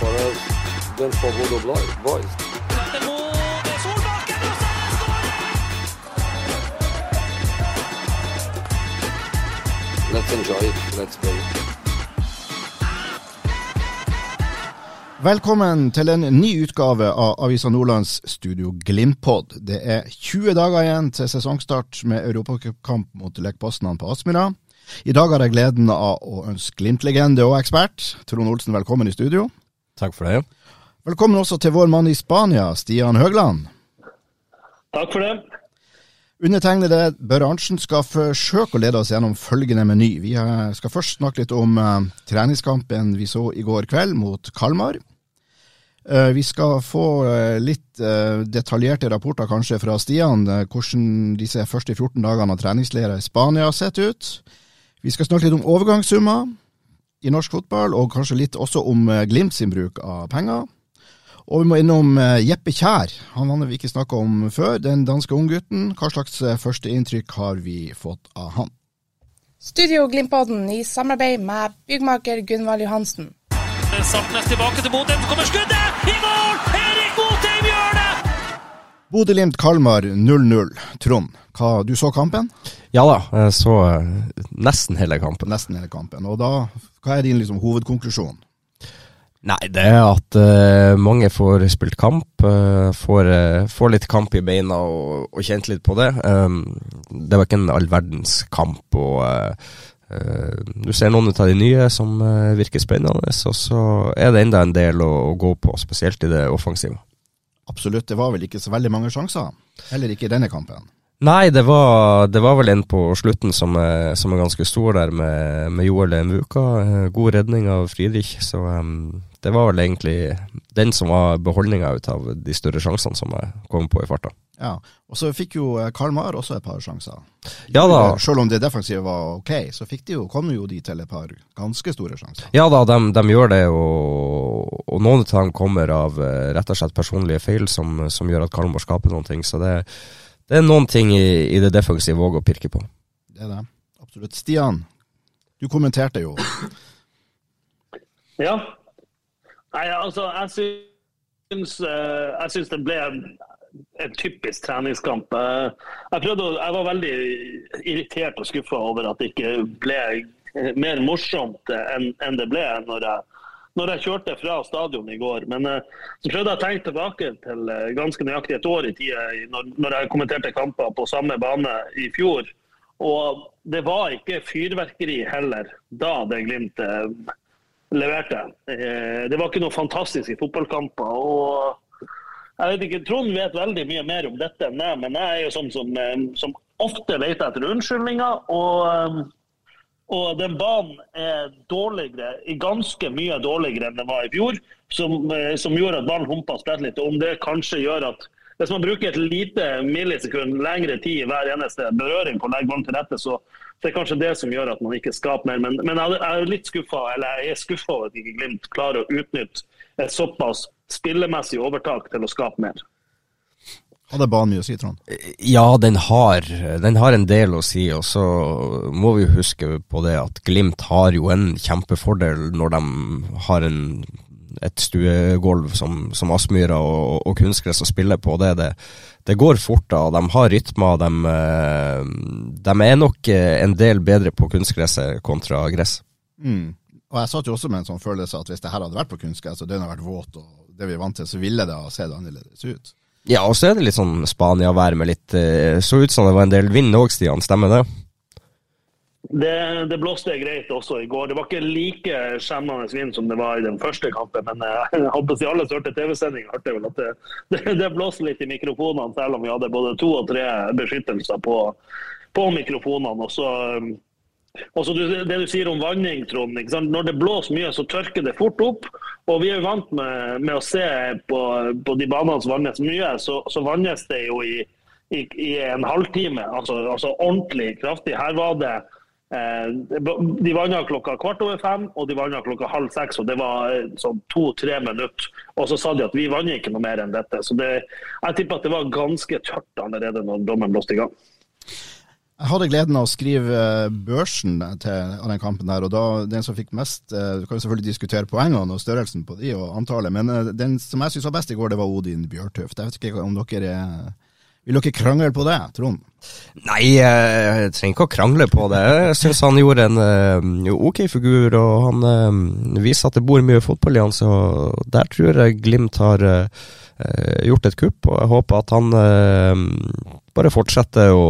For us than for Bodo boys. Let's enjoy it. Let's go. Velkommen til en ny utgave av Avisa Nordlands Studio Glimt-pod. Det er 20 dager igjen til sesongstart med europacupkamp mot Lech på Aspmyra. I dag har jeg gleden av å ønske Glimt-legende og ekspert Trond Olsen velkommen i studio. Takk for det. Velkommen også til vår mann i Spania, Stian Høgland. Takk for det. Undertegnede Børre Arntzen skal forsøke å lede oss gjennom følgende meny. Vi skal først snakke litt om eh, treningskampen vi så i går kveld mot Kalmar. Eh, vi skal få eh, litt detaljerte rapporter kanskje fra Stian, hvordan disse første 14 dagene av treningsleirer i Spania har sett ut. Vi skal snakke litt om overgangssummer i norsk fotball, og kanskje litt også om eh, Glimt sin bruk av penger. Og vi må innom eh, Jeppe Kjær, han har vi ikke snakka om før, den danske unggutten. Hva slags eh, førsteinntrykk har vi fått av han? Studio Glimpodden i samarbeid med byggmaker Gunvald Johansen. Sartnes tilbake til så kommer skuddet! I mål! Erik Botheim gjør det! Bodø-Glimt-Kalmar 0-0. Trond, hva, du så kampen? Ja da, jeg så nesten hele kampen. Nesten hele kampen. Og da, hva er din liksom, hovedkonklusjon? Nei, det er at uh, mange får spilt kamp. Uh, får, uh, får litt kamp i beina og, og kjent litt på det. Um, det var ikke en all verdens kamp. og Du ser noen av de nye som virker spennende, og så er det enda en del å, å gå på, spesielt i det offensive. Absolutt, det var vel ikke så veldig mange sjanser. Heller ikke i denne kampen. Nei, det var, det var vel en på slutten som er, som er ganske stor der, med, med Joel Mvuka. Eh, God redning av Friedrich. Så um, det var vel egentlig den som var beholdninga ut av de større sjansene som jeg kom på i farta. Ja, Og så fikk jo Karl Mar også et par sjanser. Ja da, Selv om det defensive var ok, så fikk de jo, kom jo de til et par ganske store sjanser. ja da de, de gjør det, og, og noen av dem kommer av eh, rett og slett personlige feil som, som gjør at Karl Mar skaper noen ting. Så det, det er noen ting i, i det defensive våger å pirke på. Det er det. Absolutt. Stian, du kommenterte jo. Ja. Nei, altså, jeg syns, eh, jeg syns det ble en, typisk treningskamp. Eh, Jeg, prøvde, å- jeg var veldig irritert og skuffa over at det ikke ble mer morsomt enn enn det ble når jeg, når jeg kjørte fra stadion i går. Men eh, så prøvde jeg å tenke tilbake til eh, ganske nøyaktig et år i tida, når, jeg kommenterte kamper på samme bane i fjor. Og det var ikke fyrverkeri heller da det Glimt eh, leverte. Det var ikke noen fantastiske fotballkamper. og jeg vet ikke, Trond vet veldig mye mer om dette enn meg, men jeg er jo sånn som, som ofte leter etter unnskyldninger. Og, og den banen er dårligere, ganske mye dårligere enn den var i fjor. Som, eh, som gjorde at ballen humpa og spredt litt. Og om det kanskje gjør at hvis man bruker et lite millisekund lengre tid i hver eneste berøring på å legge ballen til rette, så det er kanskje det som gjør at man ikke skaper mer. Men, men jeg er litt skuffa, er over at ikke Glimt klarer å utnytte et såpass spillemessig overtak til å skape mer. Hadde banen mye å si, Trond? Ja, den har, den har en del å si, og så må vi jo huske på det at Glimt har jo en kjempefordel når de har en, et stuegulv som, som Aspmyra og, og kunstgress å spille på. Det, det, det går fort, da. De har rytmer. De, eh, de er nok eh, en del bedre på kunstgresset kontra gress. Mm. Og jeg satt jo også med en sånn følelse at hvis det her hadde vært på kunstgress, og den hadde vært våt, og det vi er vant til, så ville det ha sett annerledes ut. Ja, og så er det litt sånn Spania-vær med litt eh, Så ut som det var en del vind òg, Stian. Stemmer det? Det, det blåste greit også i går. Det var ikke like skjemmende vind som det var i den første kampen. Men eh, jeg håper at alle som hørte TV-sendinga, hørte vel at det, det, det blåste litt i mikrofonene, selv om vi hadde både to og tre beskyttelser på, på mikrofonene. og så um, og Det du sier om vanning, Trond. Når det blåser mye, så tørker det fort opp. Og Vi er jo vant med, med å se på, på, de banene som vannes mye, så, så vannes det jo i, i, i en halvtime. Altså, altså, ordentlig kraftig. Her var det eh, De vanna klokka kvart over fem, og de vanna klokka halv seks. og Det var eh, sånn to-tre minutter. Og så sa de at vi vanner ikke noe mer enn dette. Så det, jeg tipper at det var ganske tørt allerede når dommen blåste i gang. Jeg hadde gleden av å skrive eh, børsen til den kampen der, og da den som fikk mest eh, Du kan jo selvfølgelig diskutere poengene og størrelsen på de og antallet, men eh, den som jeg syntes var best i går, det var Odin Bjørtuft. Jeg vet ikke om dere Vil dere krangle på det, Trond? Nei, jeg trenger ikke å krangle på det. Jeg syns han gjorde en ok figur, og han viser at det bor mye fotball i han, så der tror jeg Glimt har gjort et kupp, og jeg håper at han bare fortsetter å,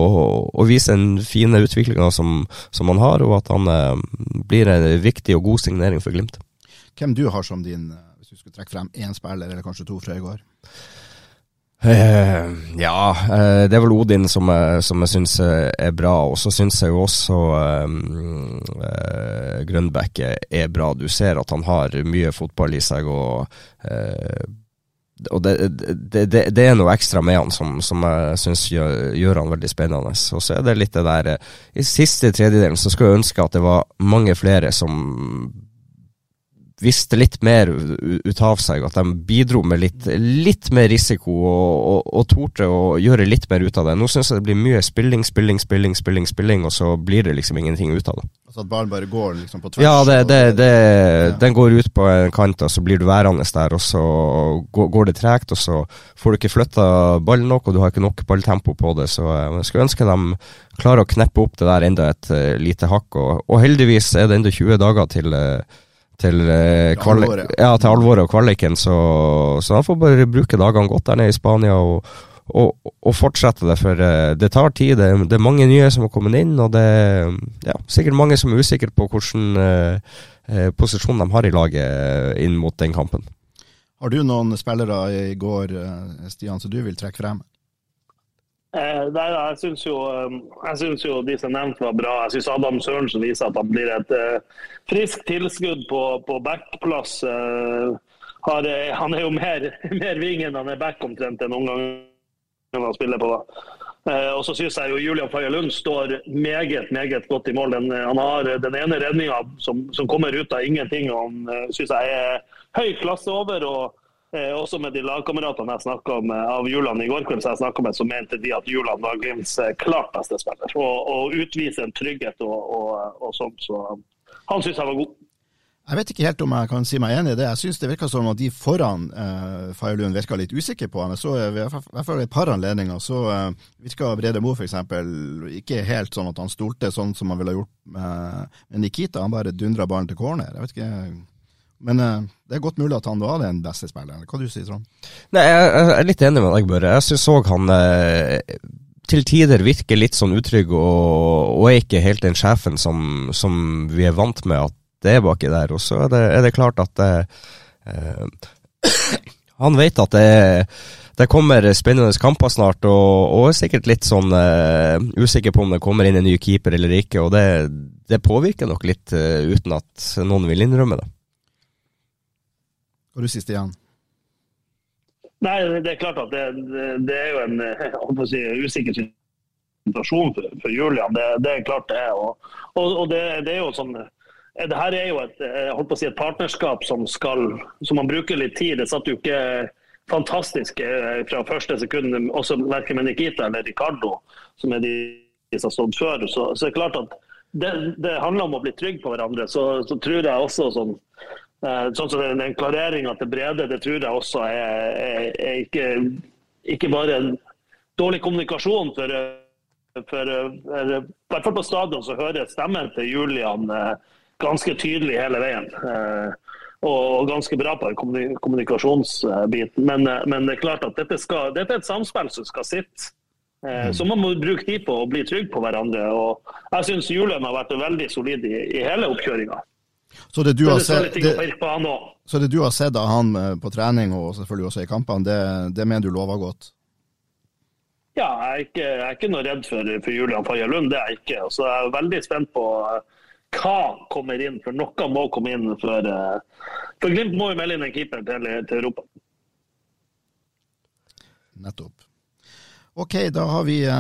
å vise den fine utviklinga som, som, han har, og at han eh, blir en viktig og god signering for Glimt. Hvem du har som din, eh, hvis du skulle trekke frem én spiller, eller kanskje to fra i går? Eh, ja, eh, det er vel Odin som, jeg, som jeg syns er bra. Og så syns jeg jo også eh, eh, Grønbæk er bra. Du ser at han har mye fotball i seg. og og det, det, det, det, er noe ekstra med han som, som jeg syns gjør, gjør, han veldig spennende. Og så er det litt det der I siste tredjedelen så skulle jeg ønske at det var mange flere som visste litt mer ut av seg, at de bidro med litt, litt mer risiko og, og, og, torde å gjøre litt mer ut av det. Nå syns jeg det blir mye spilling, spilling, spilling, spilling, spilling, og så blir det liksom ingenting ut av det. Altså at ballen bare går liksom på tvers? Ja, det, det, det, ja. den går ut på en kant, og så blir du værende der, og så går, går det tregt, og så får du ikke flytta ballen nok, og du har ikke nok balltempo på det, så eh, jeg skulle ønske de klarer å kneppe opp det der enda et uh, lite hakk, og, og heldigvis er det enda 20 dager til uh, til, eh, ja. til alvoret og kvaliken, så, så, han får bare bruke dagene godt der nede i Spania og, og, og fortsette det. For uh, det tar tid. Det, det, er mange nye som har kommet inn, og det er ja, sikkert mange som er usikre på hvilken eh, posisjon de har i laget inn mot den kampen. Har du noen spillere i går, Stian, som du vil trekke frem? Eh, jeg syns jo, um, jo, de som nevnte var bra. Jeg syns Adam Sørensen viser at han blir et uh, friskt tilskudd på, på backplass. Har, uh, han er jo mer, mer ving enn han er back omtrent enn noen gang han spiller på. Uh, og så syns jeg jo Julian Faye Lund står meget meget godt i mål. Den, han har den ene redninga som, som, kommer ut av ingenting. og Han syns jeg er høy klasse over. og Eh, også med de lagkameratene jeg snakka om av Juland i går kveld, så jeg snakket med, så mente de at Juland var Glimts eh, klart beste spiller. Og, og utvise en trygghet og, og, og sånt. Så han syns jeg var god. Jeg vet ikke helt om jeg kan si meg enig i det. Jeg syns det virka som at de foran eh, Fagerlund virka litt usikre på han. Jeg så i hvert fall et par anledninger så eh, virka Brede Moe f.eks. ikke helt sånn at han stolte sånn som han ville gjort med Nikita. Han bare dundra ballen til corner. Jeg vet ikke men uh, det er godt mulig at han var den beste spilleren. Hva du sier Trond? Nei, jeg, jeg, er litt enig med deg, Børre. Jeg syns òg han uh, til tider virker litt sånn utrygg, og, og, er ikke helt den sjefen som, som, vi er vant med at det er baki der. Og så er er det klart at eh, han vet at det, det, kommer spennende kamper snart, og, og er sikkert litt sånn usikker på om det kommer inn en ny keeper eller ikke. og det, det påvirker nok litt, uten at noen vil innrømme det. Hva du sier Stian? Nei, Det er klart at det, det er jo en si, usikker situasjon for, for Julian. Det, det, er klart det er. Og, og, og det, det, er jo sånn det her er jo et, holdt på å si, et partnerskap som, skal, som man bruker litt tid. Det satt jo ikke fantastisk eh, fra første sekund, også verken med Nikita eller Ricardo, som er de som har stått før. Så, så det er klart at det, det, handler om å bli trygg på hverandre. Så, så tror jeg også sånn sånn som Den klareringa til Brede det tror jeg også er, er, er ikke, ikke, bare en dårlig kommunikasjon. For, for, for, I hvert fall på stadion så hører stemmen til Julian eh, ganske tydelig hele veien. Eh, og ganske bra på kommunikasjonsbiten. Men, men, det er klart at dette, skal, dette er et samspill som skal sitte. Mm. Så man må bruke tid på å bli trygg på hverandre. og Jeg syns Julian har vært veldig solid i, i hele oppkjøringa. Så det, du har sett, det, så det du har sett av han eh, på trening og selvfølgelig også i kampene, det, det mener du lover godt? Ja, jeg er ikke, jeg er ikke noe redd for, for Julian Faye Lund. Det er jeg ikke. Så jeg er veldig spent på uh, hva kommer inn, for noe må komme inn. For, uh, for Glimt må jo melde inn en keeper til, til Europa. Nettopp. Ok, da har vi uh,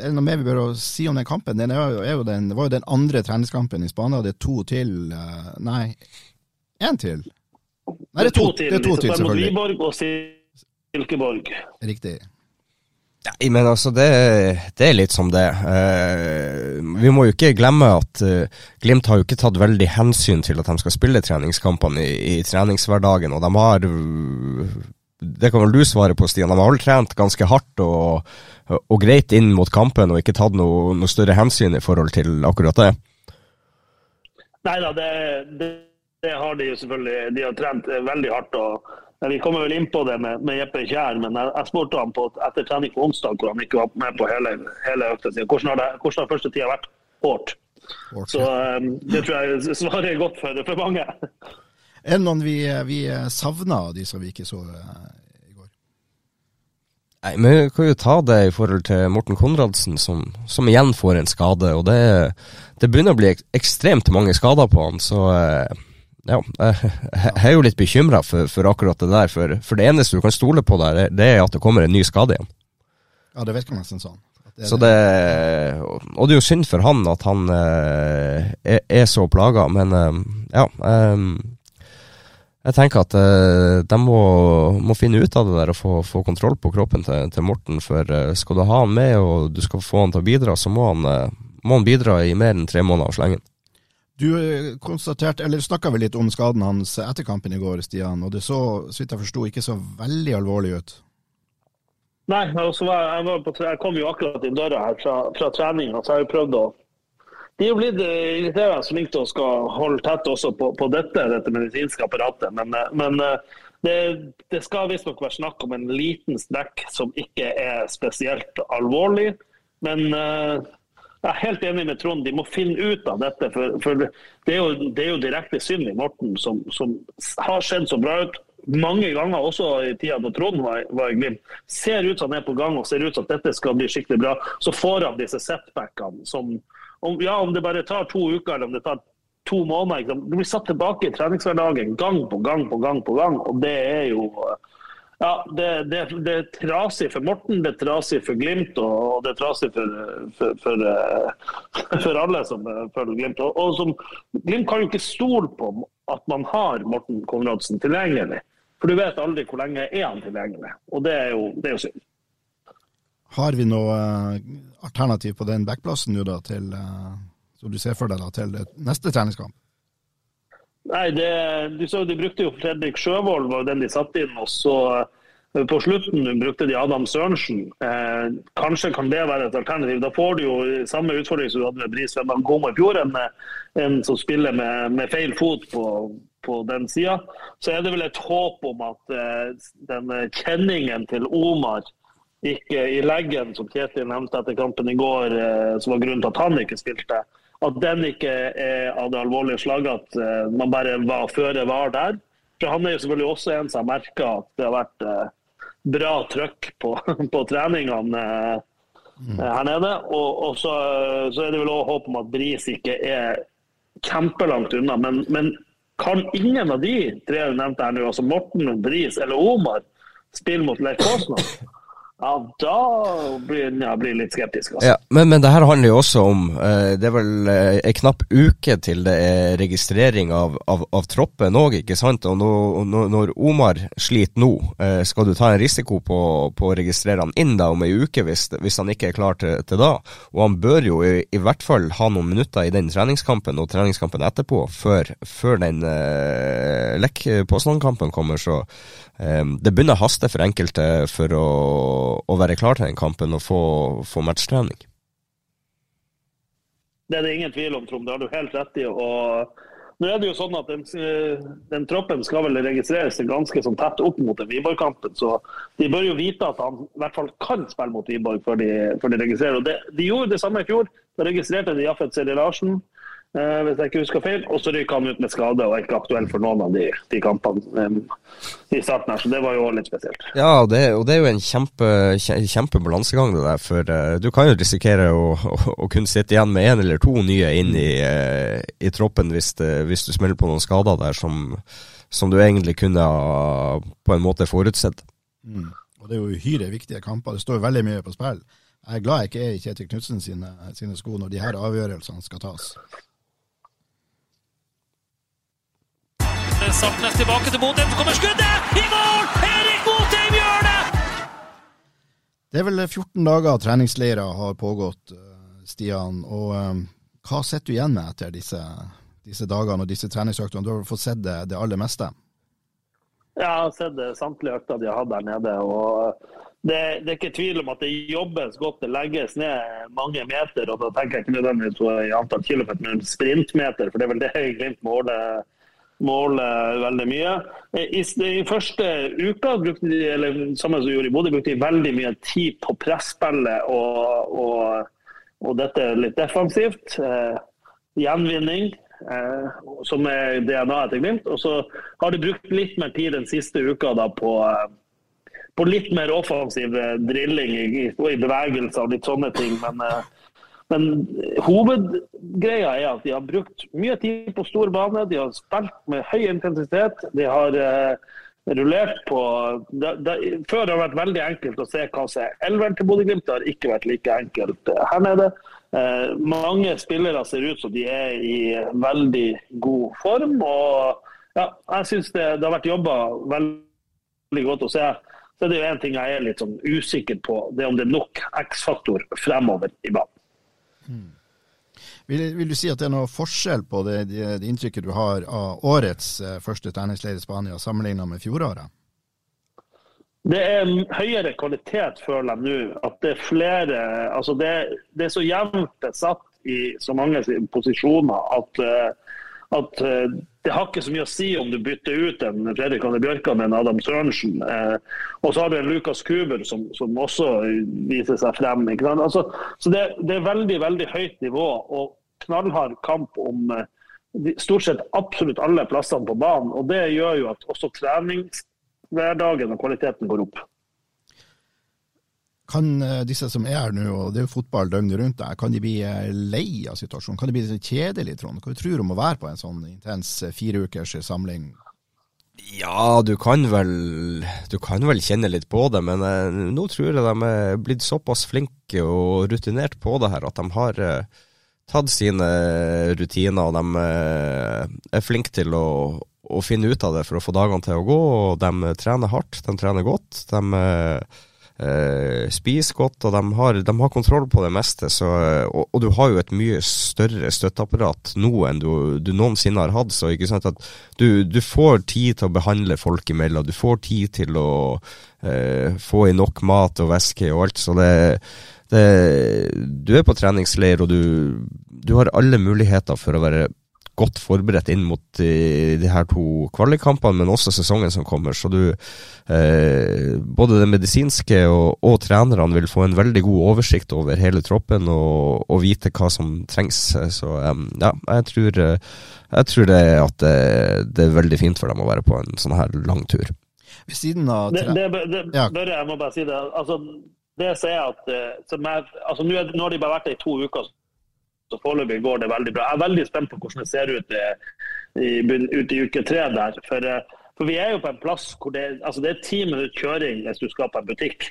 Er det noe mer vi bør si om den kampen? Den er jo, er jo den, var jo den andre treningskampen i Spania. Det er to til Nei, én til? Nei, det er to, det er to til, selvfølgelig. Mot Viborg og Silkeborg. Riktig. Ja, men altså, det, det, er litt som det. Uh, vi må jo ikke glemme at uh, Glimt har jo ikke tatt veldig hensyn til at de skal spille treningskampene i, i treningshverdagen. Og de har Det kan vel du svare på, Stian. De har vel trent ganske hardt og, og, greit inn mot kampen og ikke tatt noe, noe, større hensyn i forhold til akkurat det? Nei da, det, det, det, har de jo selvfølgelig. De har trent veldig hardt. og vi kommer vel inn på det med, med Jeppe Kjær, men jeg, jeg spurte ham på, etter trening på onsdag, hvor han ikke var med på hele, hele økta si. Hvordan har, det, hvordan har første tida vært? Hårdt. Så um, det tror jeg svarer godt for, for mange. Er det noen vi, vi savner, de som vi ikke så uh, i går? Nei, men Vi kan jo ta det i forhold til Morten Konradsen, som, som igjen får en skade. og Det, det begynner å bli ekstremt mange skader på han. så... Uh, ja, jeg er jo litt bekymra for, for, akkurat det der. For, for, det eneste du kan stole på der, det er at det kommer en ny skade igjen. Ja, det virker nesten sånn. Det så det, og det er jo synd for han at han eh, er, er, så plaga, men eh, ja. Um, jeg tenker at uh, de må, må, finne ut av det der og få, få kontroll på kroppen til, til Morten. For skal du ha han med og du skal få han til å bidra, så må han, må han bidra i mer enn tre måneder av slengen. Du eh, konstaterte, eller snakka vel litt om skaden hans etter kampen i går, Stian. Og det så, så vidt jeg forsto, ikke så veldig alvorlig ut? Nei, var, jeg, var på, jeg, kom jo akkurat inn døra her fra, fra treninga, så jeg har jo prøvd å De er jo blitt irriterende flinke til å skal holde tett også på, på dette, dette medisinske apparatet. Men, eh, men det, det skal visstnok være snakk om en liten strekk som ikke er spesielt alvorlig. Men jeg er helt enig med Trond, de må finne ut av dette. For, for det, er jo, det, er jo, direkte synd i Morten, som, som, har sett så bra ut mange ganger, også i tida da Trond var, var, i Glimt. Ser ut som han er på gang og ser ut som at dette skal bli skikkelig bra. Så får han disse setbackene som om, ja, om det bare tar to uker eller om det tar to måneder. Du blir satt tilbake i treningshverdagen gang på gang på gang på gang. og det er jo ja, det, det, det, er trasig for Morten, det er trasig for Glimt og det er trasig for, for, for, eh, for alle som føler følger Glimt. Og, og som, Glimt kan jo ikke stole på at man har Morten Konradsen tilgjengelig. For du vet aldri hvor lenge er han tilgjengelig, og det er jo, det er jo synd. Har vi noe uh, alternativ på den backplassen nå da, til, uh, som du ser for deg da, til neste treningskamp? Nei, det, du så De brukte jo Fredrik Sjøvold, var den de satte inn. og så eh, På slutten brukte de Adam Sørensen. Eh, kanskje kan det være et alternativ. Da får du jo samme utfordring som du hadde med Bris Wemban Gomo i fjor. En, en, som spiller med, med feil fot på, på den sida. Så er det vel et håp om at eh, den kjenningen til Omar ikke i leggen, som Kjetil nevnte etter kampen i går, eh, som var grunnen til at han ikke spilte at den ikke er av det alvorlige slaget at uh, man bare var føre var der. For Han er jo selvfølgelig også en som har merka at det har vært uh, bra trøkk på, på treningene mm. her nede. Og, og så, så, er det vel også håp om at Bris ikke er kjempelangt unna. Men, men kan ingen av de tre du nevnte her nå, altså Morten, Bris eller Omar, spille mot Leif Kåsland? Ja, da blir jeg litt skeptisk. Altså. Ja, men, men, det her handler jo også om eh, Det er vel eh, en knapp uke til det er registrering av, av, av troppen òg, ikke sant? Og når, når, Omar sliter nå, eh, skal du ta en risiko på, på, å registrere han inn da om ei uke hvis, hvis, han ikke er klar til, til da? Og han bør jo i, i, hvert fall ha noen minutter i den treningskampen og treningskampen etterpå, før, før den eh, lekk-påstandkampen kommer. så Ehm, det begynner å haste for enkelte for å, å, være klar til den kampen og få, få matchtrening. Det er det ingen tvil om, Trond. Det har du helt rett i. og nå er det jo sånn at den, den troppen skal vel registreres ganske sånn tett opp mot Wiborg-kampen. Så de bør jo vite at han i hvert fall kan spille mot Wiborg før de, før de registrerer. Og det, de gjorde det samme i fjor. Da registrerte de Jaffet Seri Larsen. Eh, hvis jeg ikke husker feil. Og så ryker han ut med skade og er ikke aktuell for noen av de, de kampene um, i starten her, så det var jo litt spesielt. Ja, det, og det er jo en kjempe, kjempe balansegang det der, for uh, du kan jo risikere å, å, å, kunne sitte igjen med én eller to nye inn i, uh, i troppen hvis, det, hvis, du smeller på noen skader der som, som du egentlig kunne ha på en måte forutsett. Mm. Og det er jo uhyre viktige kamper. Det står jo veldig mye på spill. Jeg er glad jeg ikke er i Kjetil Knutsen sine, sine sko når de her avgjørelsene skal tas. Saltnes tilbake til Bodø. så kommer skuddet! I mål! Erik Botheim gjør det! Det er vel 14 dager treningsleirer har pågått, eh, Stian. Og um, hva sitter du igjen med etter disse, disse dagene og disse treningsøktene? Du har fått sett det, det aller meste? Ja, jeg har sett samtlige økter de har hatt der nede. og det, det, er ikke tvil om at det jobbes godt. Det legges ned mange meter. og Da tenker jeg ikke nødvendigvis i antall kilometer, men sprintmeter. For det er vel det Glimt måler måle veldig mye. I, I, første uka brukte de eller sammen som gjorde i Bodø, brukte de veldig mye tid på presspillet og, og, og dette litt defensivt. Eh, gjenvinning, eh, som er DNA-et Glimt. Og så har de brukt litt mer tid den siste uka da, på, eh, på litt mer offensiv drilling i, i, i bevegelser og litt sånne ting. men eh, men hovedgreia er at de har brukt mye tid på stor bane. De har spilt med høy intensitet. De har eh, rullert på det, det, Før har vært veldig enkelt å se hva som er elveren til Bodø-Glimt. Det har ikke vært like enkelt eh, her nede. Eh, mange spillere ser ut som de er i veldig god form. og ja, jeg syns det, det, har vært jobba veldig godt å se. Så det er jo en ting jeg er litt sånn usikker på, det er om det er nok X-faktor fremover i banen. Mm. Vil, vil, du si at det er noe forskjell på det, det, det inntrykket du har av årets eh, første treningsleir i Spania sammenlignet med fjoråret? Det er en høyere kvalitet, føler jeg nå. At det er flere altså det, det, er så jevnt satt i så mange posisjoner at, eh, at eh, det har ikke så mye å si om du bytter ut en Fredrik Anne Bjørkan med en Adam Sørensen. Eh, og så har du en Lukas Kuber som, som også viser seg frem. Altså, så det, det, er veldig veldig høyt nivå og knallhard kamp om eh, stort sett absolutt alle plassene på banen. og Det gjør jo at også treningshverdagen og kvaliteten går opp. Kan eh, disse som er her nå, og det er jo fotball døgnet rundt der, kan de bli eh, lei av situasjonen? Kan det bli kjedelig, Trond? Hva tror du om å være på en sånn intens eh, fireukers samling? Ja, du kan vel Du kan vel kjenne litt på det, men eh, nå tror jeg de er blitt såpass flinke og rutinert på det her at de har eh, tatt sine rutiner, og de eh, er flinke til å, å, finne ut av det for å få dagene til å gå. og De trener hardt, de trener godt. de Uh, spiser godt, og de har, de har, kontroll på det meste. Så, og, og, du har jo et mye større støtteapparat nå enn du, du noensinne har hatt. Så ikke sant at du, du, får tid til å behandle folk imellom. Du får tid til å uh, få i nok mat og væske og alt. Så det, det Du er på treningsleir, og du, du har alle muligheter for å være godt forberedt inn mot de, de her to kvalikkampene, men også sesongen som kommer. Så du eh, Både det medisinske og, og, trenerne vil få en veldig god oversikt over hele troppen og, og vite hva som trengs. Så eh, ja, jeg tror, jeg tror det, at det, det, er veldig fint for dem å være på en sånn her lang tur. Ved siden av det, det, det, ja. Børre, jeg må bare si det. Altså, det sier jeg at som jeg, altså, nå, har de bare vært der i to uker. Så Foreløpig går det veldig bra. Jeg er veldig spent på hvordan det ser ut i, i, ut i uke tre der. For, eh, for, vi er jo på en plass hvor det, altså det er ti minutter kjøring hvis du skal på en butikk.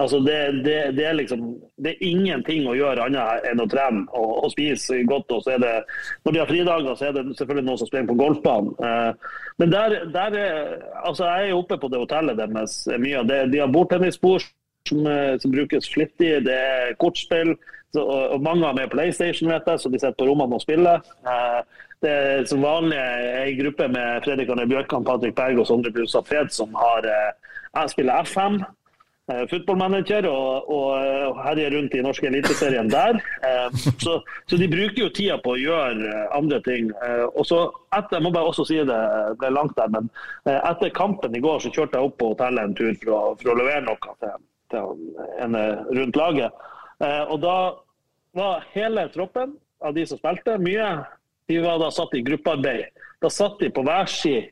Altså det, det, det, er liksom, det er ingenting å gjøre annet enn å trene og, og spise godt. og det, Når de har fridager, så er det selvfølgelig noen som springer på golfbanen. Eh, men der, der er, altså jeg er oppe på det hotellet deres mye. De har bordtennisbord som, som, brukes flittig, det er kortspill, så, og, og, mange har med PlayStation, vet jeg, så de sitter på rommene og spiller. Eh, det er som vanlig ei gruppe med Fredrik Arne Bjørkan, Patrick Berg og Sondre Brustad Fred som har eh, spiller F5. Eh, Fotballmanager og, og, og herjer rundt i norske eliteserien der. Eh, så, så, de bruker jo tida på å gjøre eh, andre ting. Eh, og så etter, Jeg må bare også si det ble langt der, men eh, etter kampen i går så kjørte jeg opp på hotellet en tur for å, for å levere noe til, til ene rundt laget. og da var hele troppen av de som spilte, mye, de var da satt i gruppearbeid. Da satt de på hver sin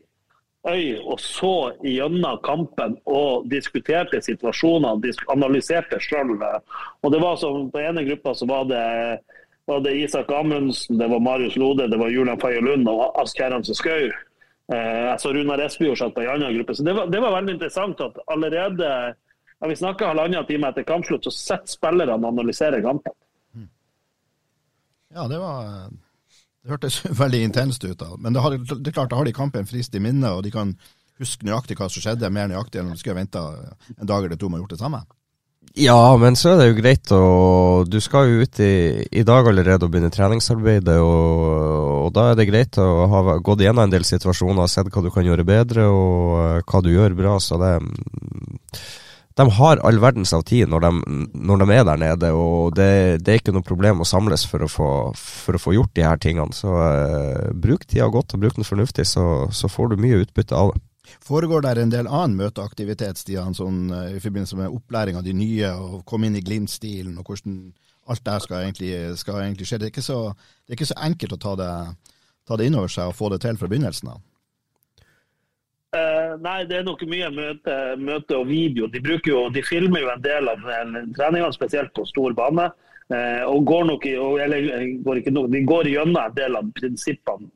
øy og så gjennom kampen og diskuterte situasjoner, analyserte sjøl. Og det var som på ene gruppa så var det, var det Isak Amundsen, det var Marius Lode, det var Julian Faye Lund og Ask Herransen Skau. Eh, jeg så Runar Espejord satt på en annen gruppe. Så det var, det var veldig interessant at allerede ja, vi snakker halvannen time etter kampslutt, så sitter spillerne og analyserer kampen. Ja, det var Det hørtes veldig intenst ut. da. Men det, har, det er klart, da har de kampen frist i minnet, og de kan huske nøyaktig hva som skjedde, mer nøyaktig enn om de skulle venta en dag eller to med å gjort det samme. Ja, men så er det jo greit å Du skal jo ut i, i dag allerede og begynne treningsarbeidet, og, og, da er det greit å ha gått gjennom en del situasjoner, og sett hva du kan gjøre bedre, og uh, hva du gjør bra. Så det De har all verdens av tid når de, når de er der nede, og det, det, er ikke noe problem å samles for å få, for å få gjort de her tingene. Så eh, bruk tida godt og bruk den fornuftig, så, så får du mye utbytte av det. Foregår der en del annen møteaktivitet Stian, sånn, eh, i forbindelse med opplæring av de nye, og komme inn i Glimt-stilen, og hvordan alt det skal egentlig, skal egentlig skje? Det er, så, det er, ikke så, enkelt å ta det, ta det innover seg og få det til fra begynnelsen av? Uh, nei, det er nok mye møte, møte, og video. De, jo, de filmer jo en del av treningene, spesielt på stor bane. Uh, og går nok og, eller, går ikke nok, De går gjennom en del av prinsippene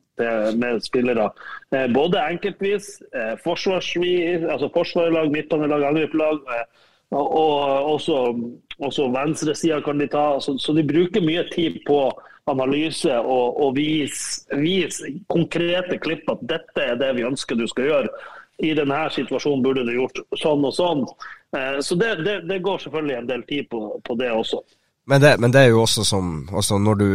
med spillere. Uh, både enkeltvis, eh, forsvarsvis, altså forsvarslag, midtbanelag, angripelag. Eh, og også, også venstresida kan de ta. Så, så, de bruker mye tid på analyse og, og vise vis konkrete klipp at dette er det vi ønsker du skal gjøre. I denne situasjonen burde du gjort sånn og sånn. Så det, det, det går selvfølgelig en del tid på, på det også. Men det, men det, er jo også som altså Når du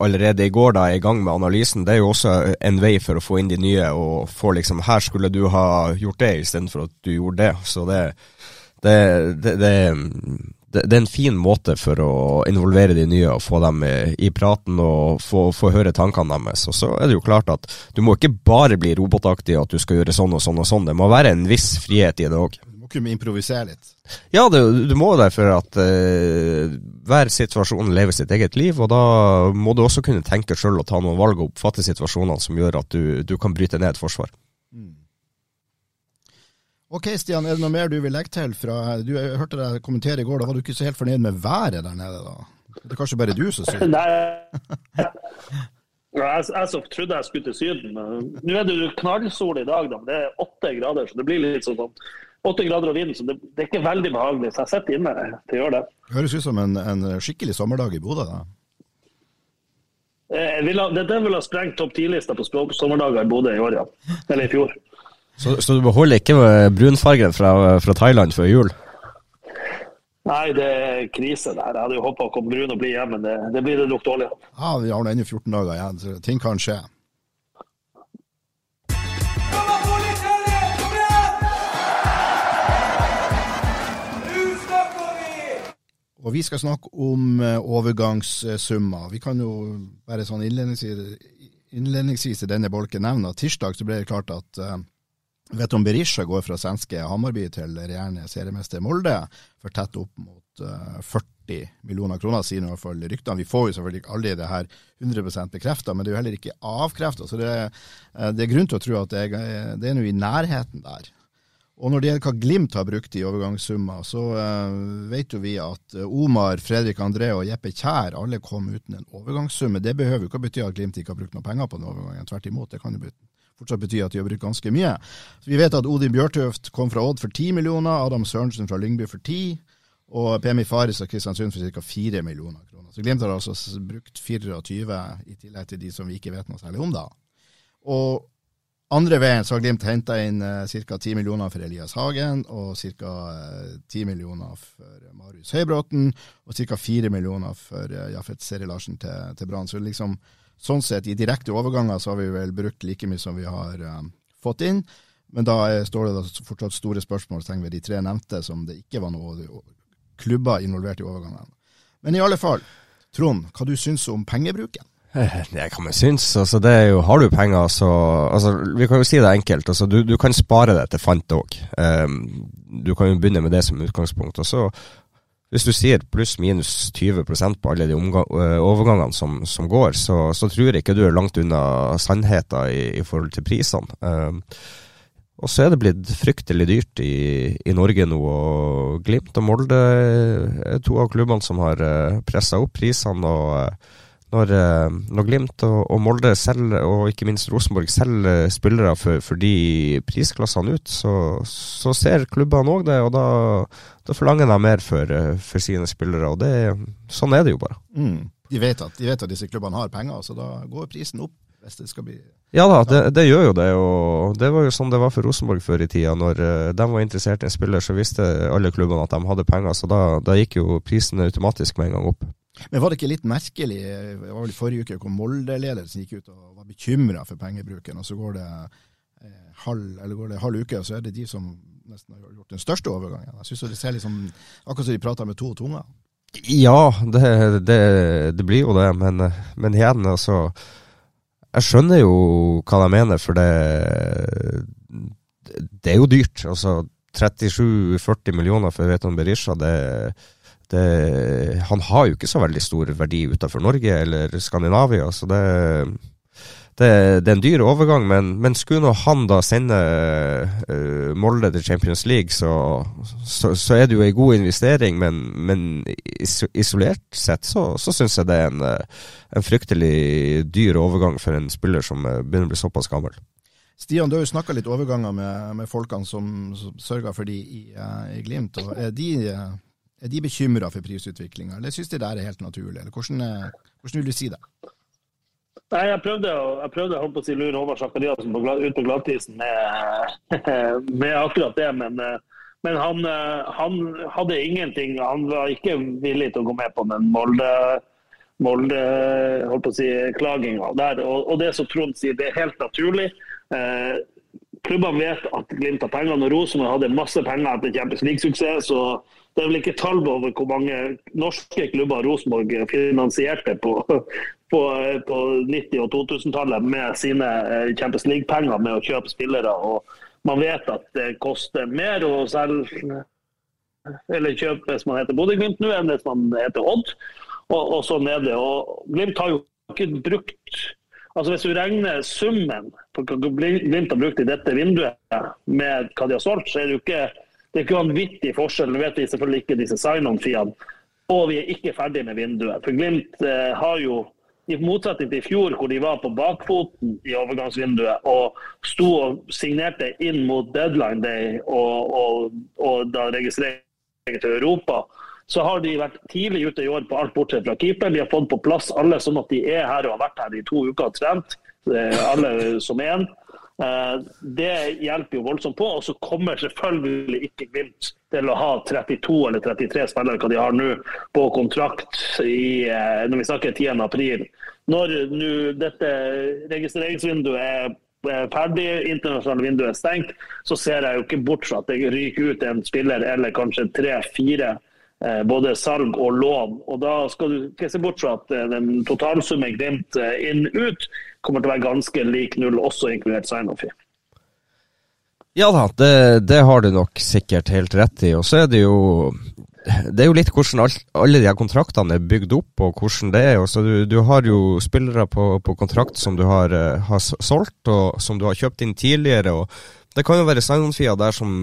allerede i går da er i gang med analysen, det er jo også en vei for å få inn de nye og få liksom Her skulle du ha gjort det istedenfor at du gjorde det. Så det, det, det, det, er en fin måte for å involvere de nye og få dem i praten og få, få høre tankene deres. Og så er det jo klart at du må ikke bare bli robotaktig og at du skal gjøre sånn og sånn og sånn. Det må være en viss frihet i det òg kunne improvisere litt. Ja, det, du må det for at eh, hver situasjon lever sitt eget liv, og da må du også kunne tenke sjøl og ta noen valg og oppfatte situasjonene som gjør at du, du kan bryte ned et forsvar. Ok, Stian, er det noe mer du vil legge til? fra, du Jeg hørte deg kommentere i går, da var du ikke så helt fornøyd med været der nede? da? Det er kanskje bare du som sier Nei, jeg, jeg så trodde jeg skulle til Syden. Nå er det jo knallsol i dag, da, men det er åtte grader, så det blir litt sånn åtte grader og vind, så det, det, er ikke veldig behagelig. Så jeg sitter inne til å gjøre det. Høres ut som en, en skikkelig sommerdag i Bodø, da. Eh, vil ha, vil ha sprengt topp ti-lista på sommerdager i Bodø i år, ja. Eller i fjor. Så, så du beholder ikke brunfargen fra, fra, Thailand før jul? Nei, det er krise der. Jeg hadde jo håpa å komme brun og bli hjemme, men det, det blir det nok dårlig. Ja, vi har nå ennå 14 dager igjen, så ting kan skje. Og vi skal snakke om eh, overgangssummer. Vi kan jo bare sånn innledningsvis, i denne bolken nevne at tirsdag så ble det klart at uh, om Berisha går fra svenske Hammarby til regjerende seriemester Molde for tett opp mot uh, eh, 40 millioner kroner, sier i hvert fall ryktene. Vi får jo selvfølgelig aldri det her 100% bekrefta, men det er jo heller ikke avkrefta. Så det, uh, det, er grunn til å tro at det er, det er noe i nærheten der. Og når det gjelder hva Glimt har brukt i overgangssummer, så uh, vet jo vi at eh, Omar, Fredrik André og Jeppe Kjær alle kom uten en overgangssum. Det behøver jo ikke å bety at Glimt ikke har brukt noen penger på den overgangen. Tvert imot, det kan jo fortsatt bety at de har brukt ganske mye. Så vi vet at Odin Bjørtuft kom fra Odd for 10 millioner, Adam Sørensen fra Lyngby for 10, og PMI Faris og Kristiansund for ca. 4 millioner kroner. Så Glimt har altså brukt 24 i tillegg til de som vi ikke vet noe særlig om, da. Og andre veien så har Glimt henta inn uh, ca. 10 millioner for Elias Hagen, og ca. Uh, 10 millioner for Marius Høybråten, og ca. 4 millioner for Jaffet Jafet Seri Larsen til, til Brann. Så liksom, sånn sett, i direkte overganger så har vi vel brukt like mye som vi har um, fått inn. Men da er, står det da fortsatt store spørsmålstegn ved de tre nevnte, som det ikke var noen klubber involvert i overgangen. Men i alle fall, Trond, hva du syns om pengebruken? Det kan man synes. Altså, det er jo, har du penger, så altså, Vi kan jo si det enkelt. Altså, du, du kan spare det til fant òg. Um, ehm, du kan jo begynne med det som utgangspunkt. Og så hvis du sier pluss-minus 20% på alle de overgangene som, som går, så, så, tror jeg ikke du er langt unna sannheten i, i forhold til prisene. Uh, og så er det blitt fryktelig dyrt i, i Norge nå, og Glimt og Molde er to av klubbene som har uh, pressa opp prisene. og når, eh, når Glimt og, og, Molde selger, og ikke minst Rosenborg selger spillere for, for de prisklassene ut, så, så ser klubbene òg det, og da, da, forlanger de mer for, eh, for sine spillere. og det, Sånn er det jo bare. Mm. De, vet at, de, vet at, disse klubbene har penger, så da går prisen opp. hvis det skal bli... Ja da, det, det, gjør jo det. og Det var jo sånn det var for Rosenborg før i tida. Når de var interessert i en spiller, så visste alle klubbene at de hadde penger. Så da, da gikk jo prisen automatisk med en gang opp. Men var det ikke litt merkelig, det var vel i forrige uke, hvor Molde-ledelsen gikk ut og var bekymra for pengebruken, og så går det, eh, halv, eller går det halv uke, og så er det de som nesten har gjort den største overgangen. Jeg synes det ser liksom, Akkurat som de prater med to tunger. Ja, det, det, det, blir jo det, men, men igjen, altså Jeg skjønner jo hva de mener, for det, det er jo dyrt. Altså 37-40 millioner for Veton Berisha, det er det, han har jo ikke så veldig stor verdi utenfor Norge eller Skandinavia, så det, det, det er en dyr overgang. Men, men skulle nå han da sende uh, Molde til Champions League, så, så, så, er det jo en god investering. Men, men isolert sett så, så syns jeg det er en, en, fryktelig dyr overgang for en spiller som begynner å bli såpass gammel. Stian, du har jo snakka litt overganger med, med folkene som, som sørger for de i, i Glimt. og Er de er de bekymra for prisutviklinga, eller syns de det er helt naturlig? Eller hvordan, hvordan, vil du si det? Nei, Jeg prøvde jeg prøvde, å si lure Håvard Sakariassen ut på glattisen med, med, akkurat det, men, men han, han, hadde ingenting. Han var ikke villig til å gå med på den Molde Molde holdt på si, der. Og, og det som Trond sier, det er helt naturlig. Eh, klubbene vet at Glimt har penger. Når Rosenborg hadde masse penger etter Champions League-suksess, det er vel ikke tall over hvor mange norske klubber Rosenborg finansierte på, på, på 90- og 2000-tallet med sine eh, Champions League-penger med å kjøpe spillere. og Man vet at det koster mer å selge eller kjøpe hvis man heter Bodø-Glimt nå, enn hvis man heter Odd. Og, og sånn er det. Og Glimt har jo ikke brukt Altså Hvis du regner summen på hva Glimt har brukt i dette vinduet med hva de har solgt, så er det jo ikke det er ikke vanvittig forskjell. Nå vet vi selvfølgelig ikke disse sign-on-fiene. Og vi er ikke ferdig med vinduet. For Glimt eh, har jo, i motsetning til i fjor, hvor de var på bakfoten i overgangsvinduet og sto og signerte inn mot deadline day og, og, og da registrering til Europa, så har de vært tidlig ute i år på alt bortsett fra keeperen. De har fått på plass alle sånn at de er her og har vært her i to uker og trent. Alle som én. Eh, det hjelper jo voldsomt på. Og så kommer selvfølgelig ikke Glimt til å ha 32 eller 33 spillere, hva de har nå, på kontrakt i, eh, når vi snakker 10. april. Når nå dette registreringsvinduet er ferdig, internasjonale vinduet er stengt, så ser jeg jo ikke bort fra at det ryker ut en spiller eller kanskje tre-fire Eh, både salg og lån. Og Da skal du ikke se bort fra at den totalsummen Glimt eh, inn-ut kommer til å være ganske lik null, også inkludert sign-off. Ja da, det, det, har du nok sikkert helt rett i. Og så er det jo det er jo litt hvordan all, alle de her kontraktene er bygd opp, og hvordan det er. Også du, du har jo spillere på, på kontrakt som du har, har, solgt, og som du har kjøpt inn tidligere. og det kan jo være sign-on-fia der som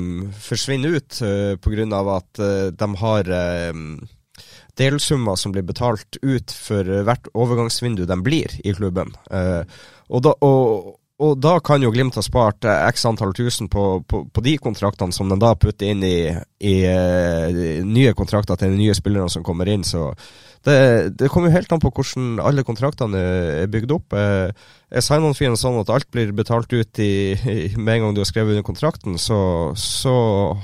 forsvinner ut uh, pga. at uh, de har uh, delsummer som blir betalt ut for hvert overgangsvindu de blir i klubben. Uh, og, da, og, og, da, kan jo Glimt ha spart x antall tusen på, på, på, de kontraktene som de da putter inn i, i nye kontrakter til de nye spillerne som kommer inn. Så det, det kommer jo helt an på hvordan alle kontraktene er bygd opp. Eh, er sign-on-fien sånn at alt blir betalt ut i, med en gang du har skrevet under kontrakten, så, så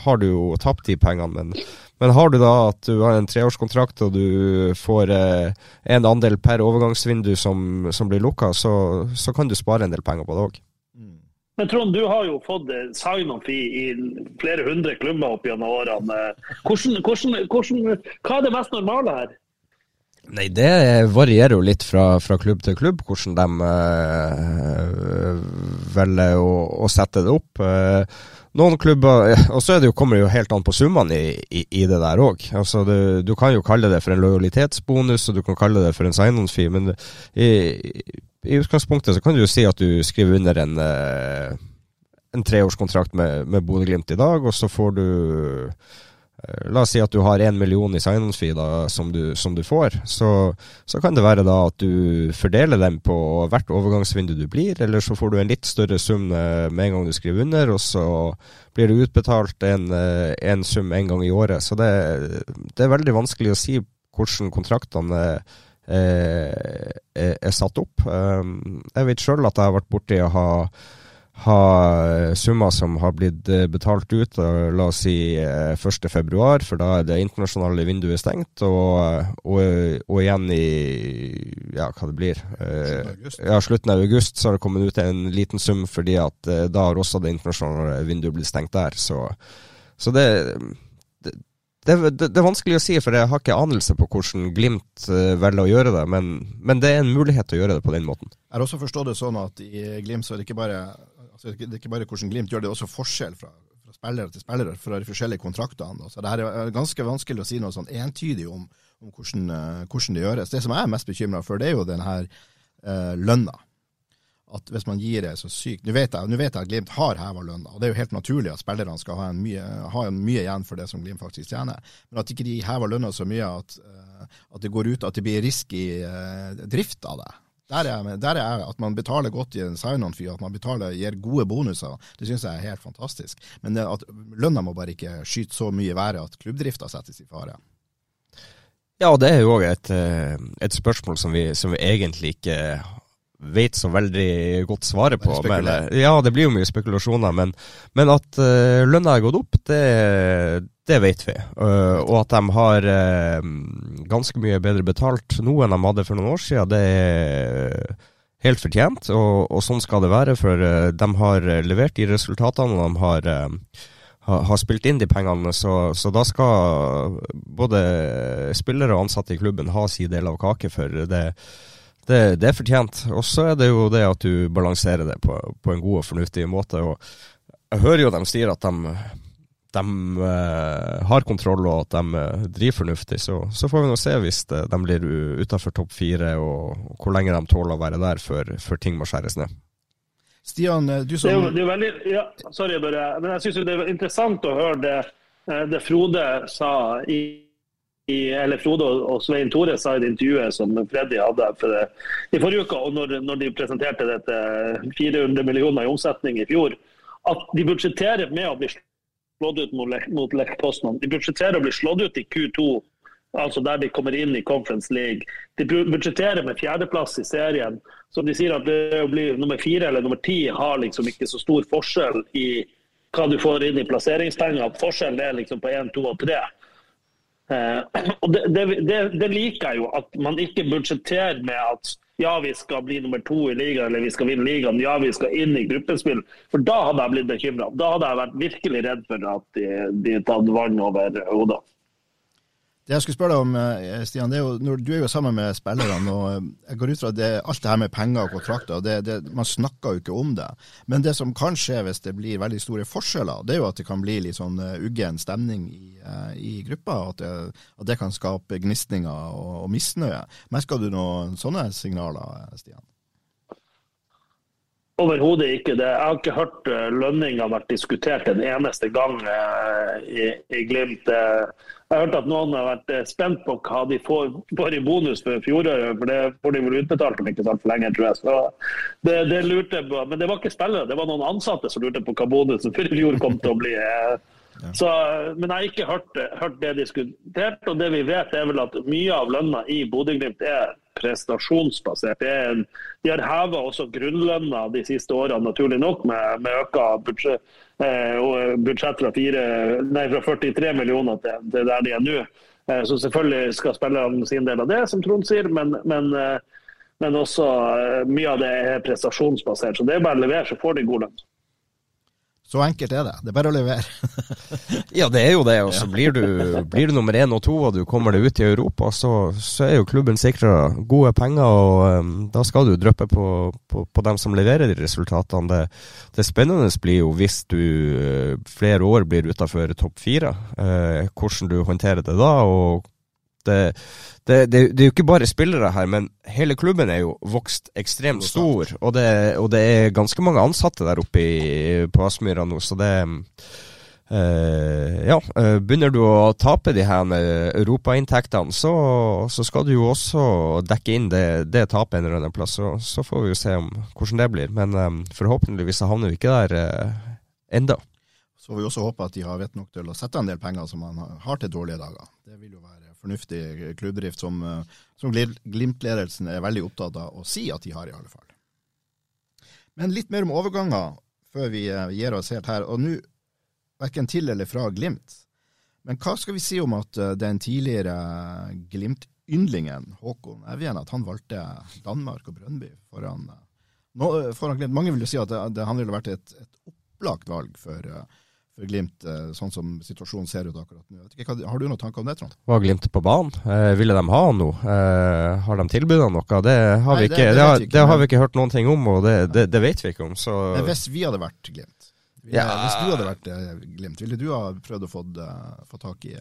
har du jo tapt de pengene. Men, men, har du da at du har en treårskontrakt og du får eh, en andel per overgangsvindu som, som blir lukka, så, så, kan du spare en del penger på det òg. Men Trond, du har jo fått eh, sign-on-fee i flere hundre klubber opp gjennom årene. Hvordan, hvordan, hvordan, hva er det mest normale her? Nei, det varierer jo litt fra, fra klubb til klubb, hvordan de øh, velger å, å, sette det opp. Uh, noen klubber Og så det jo, kommer det jo helt an på summene i, i, i, det der òg. Altså, du, du, kan jo kalle det for en lojalitetsbonus, og du kan kalle det for en sign-on-fee, men i, i, utgangspunktet så kan du jo si at du skriver under en, en treårskontrakt med, med Bodø-Glimt i dag, og så får du Eh, la oss si at du har én million i sign-on-fee som, som, du får. Så, så, kan det være da at du fordeler dem på hvert overgangsvindu du blir, eller så får du en litt større sum eh, med en gang du skriver under, og så blir det utbetalt en, eh, en sum en gang i året. Så det, det, er veldig vanskelig å si hvordan kontraktene er, er, er satt opp. Jeg vet sjøl at jeg har vært borti å ha ha summer som har blitt eh, betalt ut, la oss si 1.2, eh, for da er det internasjonale vinduet stengt, og, og, og igjen i ja, hva det blir ja, slutten av august så har det kommet ut en liten sum, fordi at eh, da har også det internasjonale vinduet blitt stengt der. Så, så det, det det, det, det, er vanskelig å si, for jeg har ikke anelse på hvordan Glimt velger å gjøre det. Men, men, det er en mulighet til å gjøre det på den måten. Jeg har også forstått det sånn at i Glimt så er det ikke bare Altså, det er ikke bare hvordan Glimt gjør det, det er også forskjell fra, fra spillere til spillere fra de forskjellige kontraktene. Så det her er ganske vanskelig å si noe sånn entydig om, om hvordan, uh, hvordan, det gjøres. Det som jeg er mest bekymra for, det er jo denne her eh, lønna. At hvis man gir det så sykt Nå vet jeg, vet jeg at Glimt har heva lønna, og det er jo helt naturlig at spillerne skal ha, mye, ha mye, igjen for det som Glimt faktisk tjener. Men at ikke de hever lønna så mye at, uh, at, det går ut, at det blir risky drift av det. Der er, der er at man betaler godt i en sign-on-fee, at man betaler, gir gode bonuser. Det syns jeg er helt fantastisk. Men at lønna må bare ikke skyte så mye i været at klubbdrifta settes i fare. Ja, og det er jo òg et, eh, et, spørsmål som vi, som vi, egentlig ikke vet så veldig godt svaret på. Men, ja, det blir jo mye spekulasjoner, men, men at uh, lønna er gått opp, det, det vet vi. Uh, og at de har uh, ganske mye bedre betalt nå enn de hadde for noen år siden, det er helt fortjent. Og, og sånn skal det være, for uh, de har levert de resultatene, og de har, har spilt inn de pengene. Så, så, da skal både spillere og ansatte i klubben ha sin del av kake, for det, det, det er fortjent. Og så er det jo det at du balanserer det på, på en god og fornuftig måte. og jeg hører jo dem sier at de de uh, har kontroll og at de uh, driver fornuftig. Så, så, får vi nå se hvis de, de blir utafor topp fire, og, og, hvor lenge de tåler å være der før, før ting må skjæres ned. Stian, eh, du som det er, det er veldig, ja, Sorry, bare. Men jeg syns det er interessant å høre det, det Frode sa i, i eller Frode og Svein Tore sa i det intervjuet som Freddy hadde for det, i forrige uke, og når, når, de presenterte dette 400 millioner i omsetning i fjor, at de budsjetterer med å bli slått ut mot, mot Lech Poznan. De budsjetterer å bli slått ut i Q2, altså der de kommer inn i Conference League. De budsjetterer med fjerdeplass i serien. Så de sier at det å bli nummer fire eller nummer ti har liksom ikke så stor forskjell i hva du får inn i plasseringspenger. Forskjellen er liksom på én, to og tre. Eh, og det, det, det, det, liker jeg jo, at man ikke budsjetterer med at ja, vi skal bli nummer to i ligaen eller vi skal vinne ligaen, ja, vi skal inn i gruppespill. For da hadde jeg blitt bekymra. Da hadde jeg vært virkelig redd for at de, de tatt vann over hodet. Det jeg skulle spørre deg om, Stian, det er jo, Du er jo sammen med spillerne. og eh, jeg går ut fra det, Alt det her med penger og kontrakter, det, det, man snakker jo ikke om det. Men det som kan skje hvis det blir veldig store forskjeller, det er jo at det kan bli litt sånn eh, uggen stemning i, i gruppa. At det, at det, kan skape gnisninger og, og misnøye. Merker du noen sånne signaler, Stian? Overhodet ikke. det. Jeg har ikke hørt lønninga vært diskutert en eneste gang i, i Glimt. Jeg har hørt at noen har vært eh, spent på hva de får, får i bonus for fjoråret. For det får de vel utbetalt om ikke sant for lenge, tror jeg. Så det, det lurte på, Men det var ikke spillere, det var noen ansatte som lurte på hva bonusen for i fjor kom til å bli. Eh. Så, men jeg har ikke hørt, hørt, det diskutert. Og det vi vet, er vel at mye av lønna i Bodø-Glimt er prestasjonsbasert. En, de har heva også grunnlønna de siste årene, naturlig nok, med, med øka budsjett, eh, budsjett fra, fire, nei, fra, 43 millioner til, til, der de er nå. Eh, så selvfølgelig skal spillerne sin del av det, som Trond sier, men, men, eh, men også mye av det er prestasjonsbasert. Så det er bare å levere, så får de god lønn. Så enkelt er det. Det er bare å levere. ja, det er jo det. Og så blir, blir, du nummer én og to, og du kommer deg ut i Europa, så, så er jo klubben sikra gode penger, og um, da skal du dryppe på, på, på, dem som leverer de resultatene. Det, det spennende blir jo hvis du uh, flere år blir utafor topp fire, uh, hvordan du håndterer det da. og det det, det, det, er jo ikke bare spillere her, men hele klubben er jo vokst ekstremt stor. Og det, og det er ganske mange ansatte der oppe i, på Aspmyra nå, så det Uh, ja, uh, begynner du å tape de her europainntektene, så, så skal du jo også dekke inn det, det tapet en eller annen plass. Så, så, får vi jo se om, hvordan det blir. Men um, forhåpentligvis havner vi ikke der uh, enda. Så får vi også håpe at de har vett nok til å sette en del penger som man har til dårlige dager. Det vil jo være fornuftig klubbdrift som, eh, som Glimt-ledelsen er veldig opptatt av å si at de har, i alle fall. Men litt mer om overganger før vi eh, gir oss helt her. Og nå verken til eller fra Glimt. Men hva skal vi si om at eh, den tidligere Glimt-yndlingen Håkon Evjen, at han valgte Danmark og Brønnby foran, foran Glimt? Mange vil jo si at det, det, han ville vært et, et opplagt valg for, for Glimt, eh, sånn som situasjonen ser ut akkurat nå. Ikke, har du noen tanker om det, Trond? Var Glimt på banen? Eh, ville de ha nå? Eh, har de tilbudt noe? Det har, Nei, vi, ikke, det, det, har, ikke, det har, vi ikke hørt noen ting om, og det, vet vi ikke om. Så. Men hvis vi hadde vært Glimt, ja. hvis du hadde vært eh, Glimt, ville du ha prøvd å få, få tak i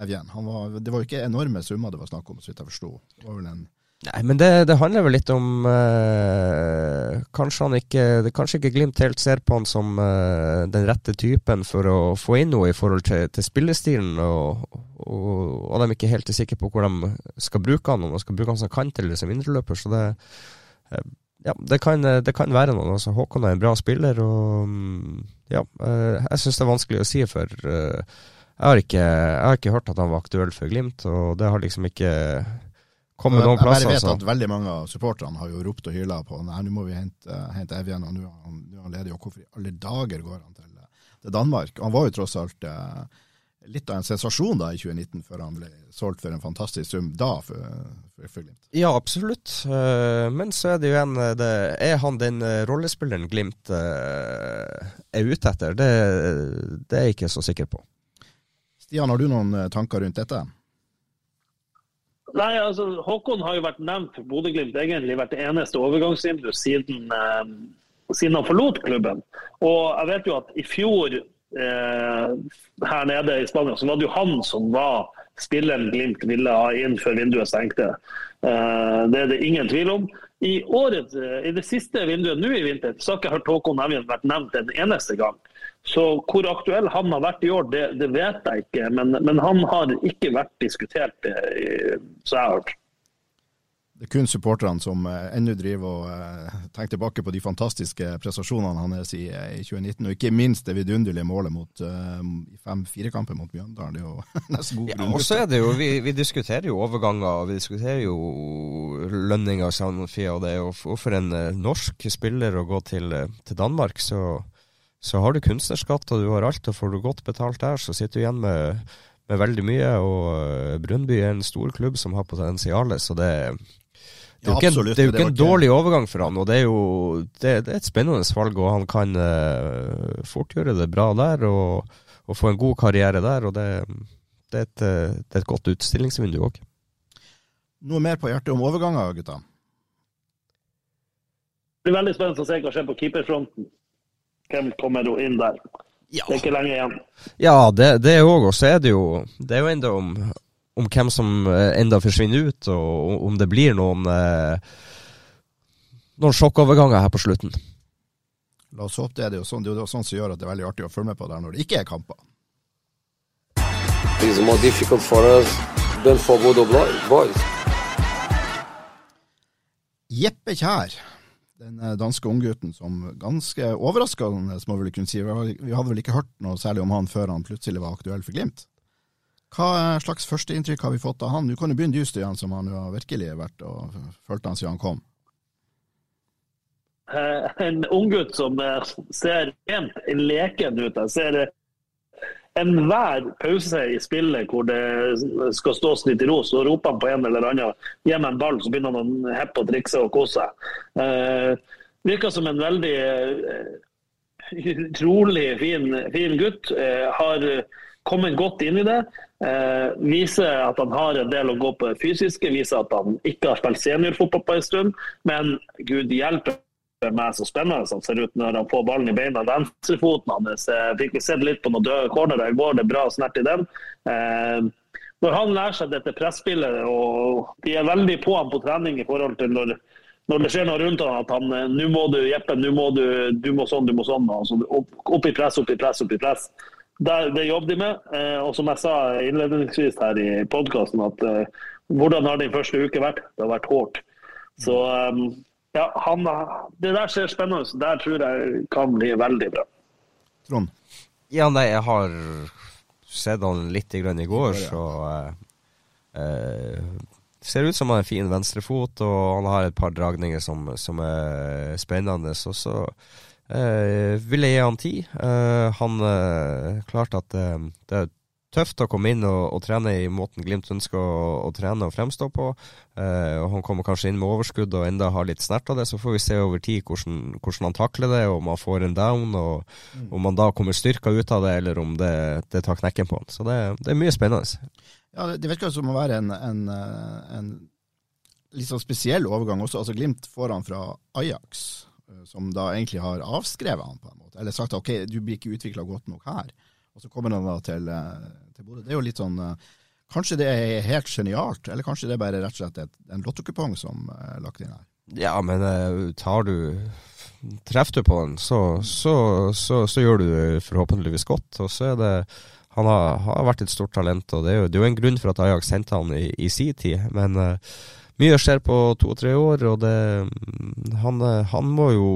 Evjen? Var, det var jo ikke enorme summer det var snakk om, så vidt jeg forsto. Det var vel en Nei, men det, det, handler vel litt om øh, kanskje han ikke det, Kanskje ikke Glimt helt ser på han som øh, den rette typen for å få inn noe i forhold til, til spillestilen, og, og, og, de ikke helt sikre på hvor de skal bruke han, om de skal bruke han som kant eller som indreløper. Så det, øh, ja, det, kan, det kan være noe. Altså, Håkon er en bra spiller, og mm, ja, jeg syns det er vanskelig å si, for jeg har, ikke, jeg har ikke hørt at han var aktuell for Glimt, og det har liksom ikke komme noen plasser. Jeg vet altså. at veldig mange av supporterne har jo ropt og hyla på nei, nå må vi hente, hente Evjen, og nå er han, ledig. Og hvorfor i alle dager går han til, til Danmark? Han var jo tross alt eh, litt av en sensasjon da i 2019, før han ble solgt for en fantastisk sum da for, for, for Glimt. Ja, absolutt. Men så er det jo en det, Er han den rollespilleren Glimt er ute etter? Det, det er jeg ikke så sikker på. Stian, har du noen tanker rundt dette? Nei, altså Håkon har jo vært nevnt for Bodø-Glimt egentlig det eneste overgangsvindu siden, eh, siden, han forlot klubben. Og jeg vet jo at i fjor eh, her nede i Spania så var det jo han som var spilleren Glimt ville ha inn før vinduet stengte. Eh, det er det ingen tvil om. I, året, eh, i det siste vinduet nå i vinter så har ikke hørt Håkon Evjen vært nevnt en eneste gang. Så hvor aktuell han har vært i år, det, det vet jeg ikke. Men, men, han har ikke vært diskutert, eh, så jeg har hørt. Det er kun supporterne som uh, ennå driver og uh, tenker tilbake på de fantastiske prestasjonene hans i, i 2019, og ikke minst det vidunderlige målet mot fem-firekampen mot Mjøndalen. Det er jo nesten god ja, og så er det jo, vi, vi, diskuterer jo overganger, vi diskuterer jo lønninger og det. Og for en norsk spiller å gå til, til Danmark, så så har du kunstnerskatt og du har alt, og får du godt betalt der, så sitter du igjen med, med veldig mye. Og Brunnby Brønnby er en stor klubb som har potensial, så det, det er jo ikke, en, det er jo ikke en dårlig overgang for han, og det er jo det, det er et spennende valg. og Han kan uh, fort gjøre det bra der og, og, få en god karriere der. og Det, det, er, et, det er, et, godt utstillingsvindu òg. Noe mer på hjertet om overganger, gutta? Det blir veldig spennende å se hva skjer på keeperfronten. Hvem kommer jo inn der? Ja. Det er ikke lenge igjen. Ja, det, det òg. Og så er det jo Det er jo enda om, om hvem som eh, enda forsvinner ut, og om det blir noen eh, noen sjokkoverganger her på slutten. La oss håpe det. Det er jo sånn, det er jo sånn som gjør at det er veldig artig å følge med på der når det ikke er kamper. It's more difficult for us than for Bodo boys. Jeppe Kjær den eh, danske unggutten som ganske overraskende, må vi kunne si. Vi hadde vel ikke hørt noe særlig om han før han plutselig var aktuell for Glimt. Hva slags førsteinntrykk har vi fått av han? Du kan jo begynne du, Stian, som han jo har virkelig vært og fulgt han siden han kom. Eh, en unggutt som eh, ser rent leken ut. Jeg ser enhver pause i spillet hvor det skal stås litt i ro, så roper han på en eller annen gi meg en ball, så begynner han å heppe og trikse og kose seg. Eh, virker som en veldig eh, utrolig fin, fin gutt. Eh, har kommet godt inn i det. Eh, viser at han har en del å gå på det fysiske, viser at han ikke har spilt seniorfotball på en stund. Men gud hjelpe meg så spennende som ser ut når han får ballen i beina. Venstrefoten hans fikk vi sett litt på noen døde cornerer i går, det er bra snert i den. Eh, når han lærer seg dette presspillet, og de er veldig på ham på trening i forhold til når, når det skjer noe rundt ham, at han nå må du Jeppe, nå må du, du må sånn, du må sånn. Altså, opp, opp, i press, opp i press, opp i press. Det, det jobber de med. Eh, og som jeg sa innledningsvis her i podkasten, at eh, hvordan har din første uke vært? Det har vært hårt. Så um, ja, han, det der ser spennende ut. Der tror jeg kan bli veldig bra. Trond? Ja, nei, jeg har sett han litt i grunn i går, så uh, uh, Ser ut som han har en fin venstrefot, og han har et par dragninger som, som er spennende. Så, så uh, vil jeg gi han tid. han klarte at det er tøft å komme inn og, og trene i måten Glimt ønsker å, å trene og fremstå på. Eh, og Han kommer kanskje inn med overskudd og enda har litt snert av det. Så får vi se over tid hvordan, hvordan han takler det, om han får en down, og mm. om han da kommer styrka ut av det, eller om det, det tar knekken på han. Så det, det er mye spennende. Ja, Det, det virker som å være en, en, en litt sånn spesiell overgang også. Altså Glimt får han fra Ajax, eh, som da egentlig har avskrevet han på en måte. Eller sagt at ok, du blir ikke utvikla godt nok her. Og så kommer han da til, eh, til Bodø. Det er jo litt sånn eh, Kanskje det er helt genialt, eller kanskje det er bare rett og slett en lottokupong som er lagt inn her? Ja, men eh, tar du Treffer du på den, så, så, så, så gjør du forhåpentligvis godt. Og så er det Han har, har vært et stort talent, og det er jo, det er jo en grunn for at Ajax sendte han i, i sin tid. Men uh, mye skjer på to-tre år, og det, han, han, må jo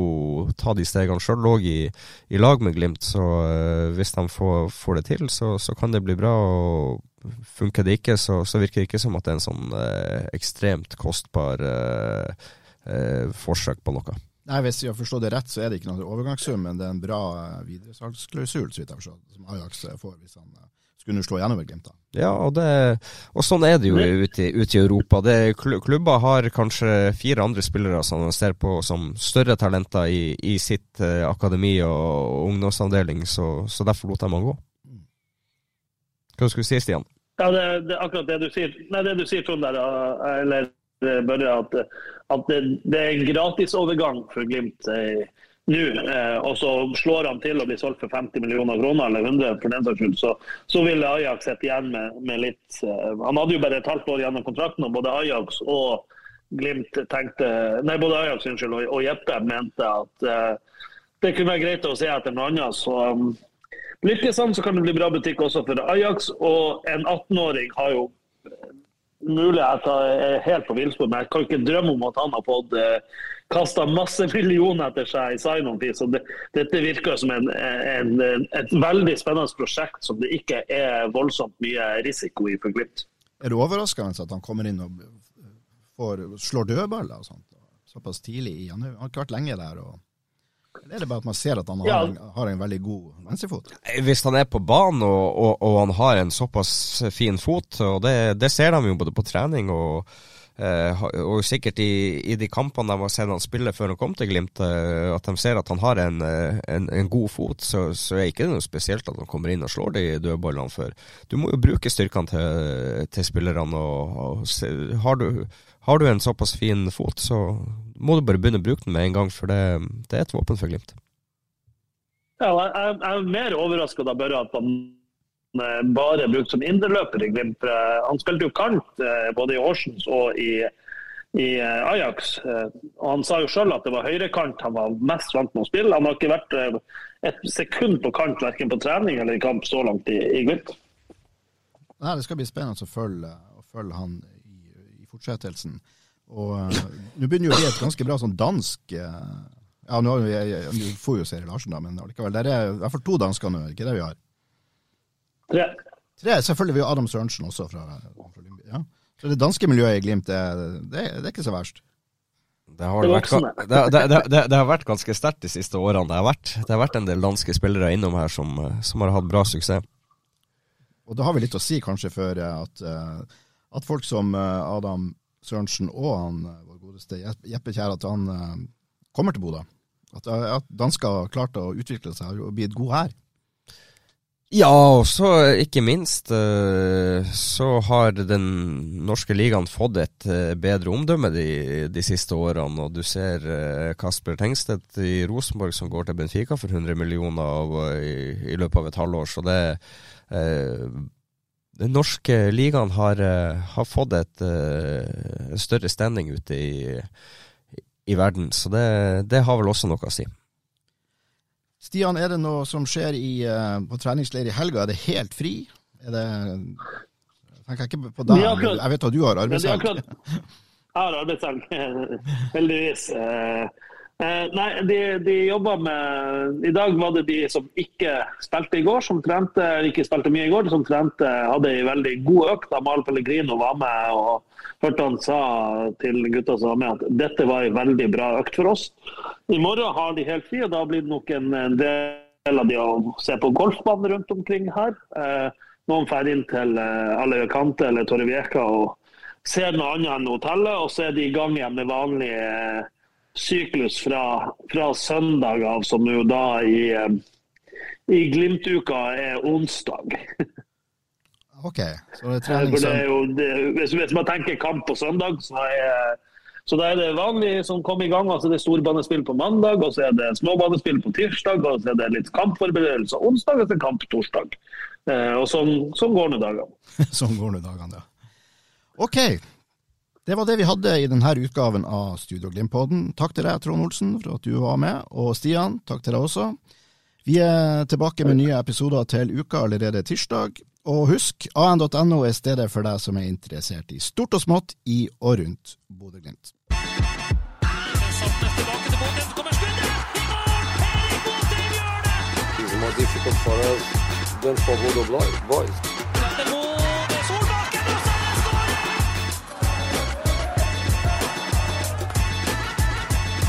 ta de stegene sjøl òg i, i, lag med Glimt. Så uh, hvis han får, får, det til, så, så, kan det bli bra. og Funker det ikke, så, så virker det ikke som at det er en sånn uh, ekstremt kostbar uh, forsøk på noe. Nei, Hvis jeg har forstått det rett, så er det ikke noe overgangssum, men det er en bra videresalgsklausul, som Ajax får hvis han skulle slå gjennom Glimt. da. Ja, og, det, og, sånn er det jo ute, ute i Europa. Det, klubber har kanskje fire andre spillere som man ser på som større talenter i, i sitt uh, akademi og ungdomsavdeling, så, så, derfor lot de han gå. Hva skulle du si, Stian? Ja, det, er akkurat det du sier. Nei, det du sier, Trond, der, eller Børre, at, at det, det, er en gratisovergang for Glimt. Eh, nå, eh, og så slår han til å bli solgt for 50 millioner kroner, eller 100 for den saks skyld, så, så ville Ajax sitte igjen med, med litt eh, Han hadde jo bare et halvt år gjennom kontrakten, og både Ajax og Glimt tenkte Nei, både Ajax unnskyld, og, og Jeppe mente at eh, det kunne være greit å se etter noe annet. Så um, lykkes han, så kan det bli bra butikk også for Ajax. Og en 18-åring har jo mulighet at jeg er helt på villspor, men jeg kan ikke drømme om at han har fått uh, kasta masse millioner etter seg i sign-on-fee. Så det, dette virker som en, en, et veldig spennende prosjekt som det ikke er voldsomt mye risiko i for Glimt. Er det overraskende at han kommer inn og får, slår dødballer og sånt, såpass tidlig i? Han har ikke vært lenge der. og eller er det bare at man ser at han har, en, har en veldig god venstrefot? Hvis han er på banen og, og, og, han har en såpass fin fot, og det, det ser de jo både på trening og og sikkert i, i, de kampene de har sett han spille før han kom til Glimt, uh, at de ser at han har en, eh, en, en god fot, så, så er det ikke noe spesielt at han kommer inn og slår de dødballene før. Du må jo bruke styrkene til, til spillerne. Og, og har, du, har, du, en såpass fin fot, så må du bare begynne å bruke den med en gang, for det, det er et våpen for Glimt. Ja, jeg, jeg er mer overraska da bare at han Eh, bare brukt som indreløper i Glimt. Han spilte jo kant eh, både i Horsens og i, i eh, Ajax. Og Han sa jo sjøl at det var høyrekant han var mest vant med å spille. Han har ikke vært et sekund på kant verken på trening eller i kamp så langt i, i Glimt. Nei, det skal bli spennende å følge, å følge han i, i, fortsettelsen. Og Nå begynner jo bli et ganske bra sånn dansk Ja, nå får vi jo Seri Larsen, da, men allikevel. Det er i hvert fall to dansker nå, ikke det vi har? Tre. Tre, Selvfølgelig. Vi Adam Sørensen også fra, fra Lyngby. Ja. Så det danske miljøet i Glimt, det, det, det er ikke så verst. Det har, vært, det, det har vært, ganske sterkt de siste årene. Det har vært, har vært en del danske spillere innom her som, som, har hatt bra suksess. Og da har vi litt å si kanskje for at, eh, at folk som eh, Adam Sørensen og han, eh, vår godeste Jeppe Kjær, at han kommer til Bodø. At, at dansker har klart å utvikle seg og blitt god her. Ja, og så ikke minst eh, så har den norske ligaen fått et eh, bedre omdømme de, de siste årene. Og du ser eh, Kasper Tengstedt i Rosenborg som går til Benfica for 100 millioner av, i, i, løpet av et halvår. Så det Den norske ligaen har, har fått et, en større standing ute i, i verden, så det, det har vel også noe å si. Stian, er det noe som skjer i, uh, på treningsleir i helga? Er det helt fri? Er det tenker ikke på deg, jeg vet at du har arbeidshelg. Jeg har arbeidshelg, heldigvis. Uh, nei, de, de jobba med I dag var det de som ikke spilte i går, som trente, ikke spilte mye i går, som trente, hadde ei veldig god økt. Amahl Pellegrino var med og hørte han sa til gutta som var med at dette var ei veldig bra økt for oss. I morgen har de helt fri, og da blir det nok en, en del av de å se på golfbanen rundt omkring her. Eh, noen drar inn til alle Alicante eller Torrevieca og ser noe annet enn hotellet, og så er de i gang igjen med vanlige syklus fra, fra søndag av, som jo da i, eh, i Glimt-uka er onsdag. OK. Så det er trening det er jo, det, hvis, hvis, man tenker kamp på søndag, så er, så er det vanlig som kommer i gang. altså Det er storbanespill på mandag, og så er det småbanespill på tirsdag, og så er det litt kampforberedelser onsdag, så kamp torsdag. Eh, og sånn, sånn går nå dagene. sånn går nå dagene, ja. OK. Det var det vi hadde i denne utgaven av Studio Glimt-podden. Takk til deg, Trond Olsen, for at du var med. Og Stian, takk til deg også. Vi er tilbake med nye episoder til uka allerede tirsdag. Og husk, an.no er stedet for deg som er interessert i stort og smått i og rundt Bodø-Glimt. more difficult for us than for Bodo Boys.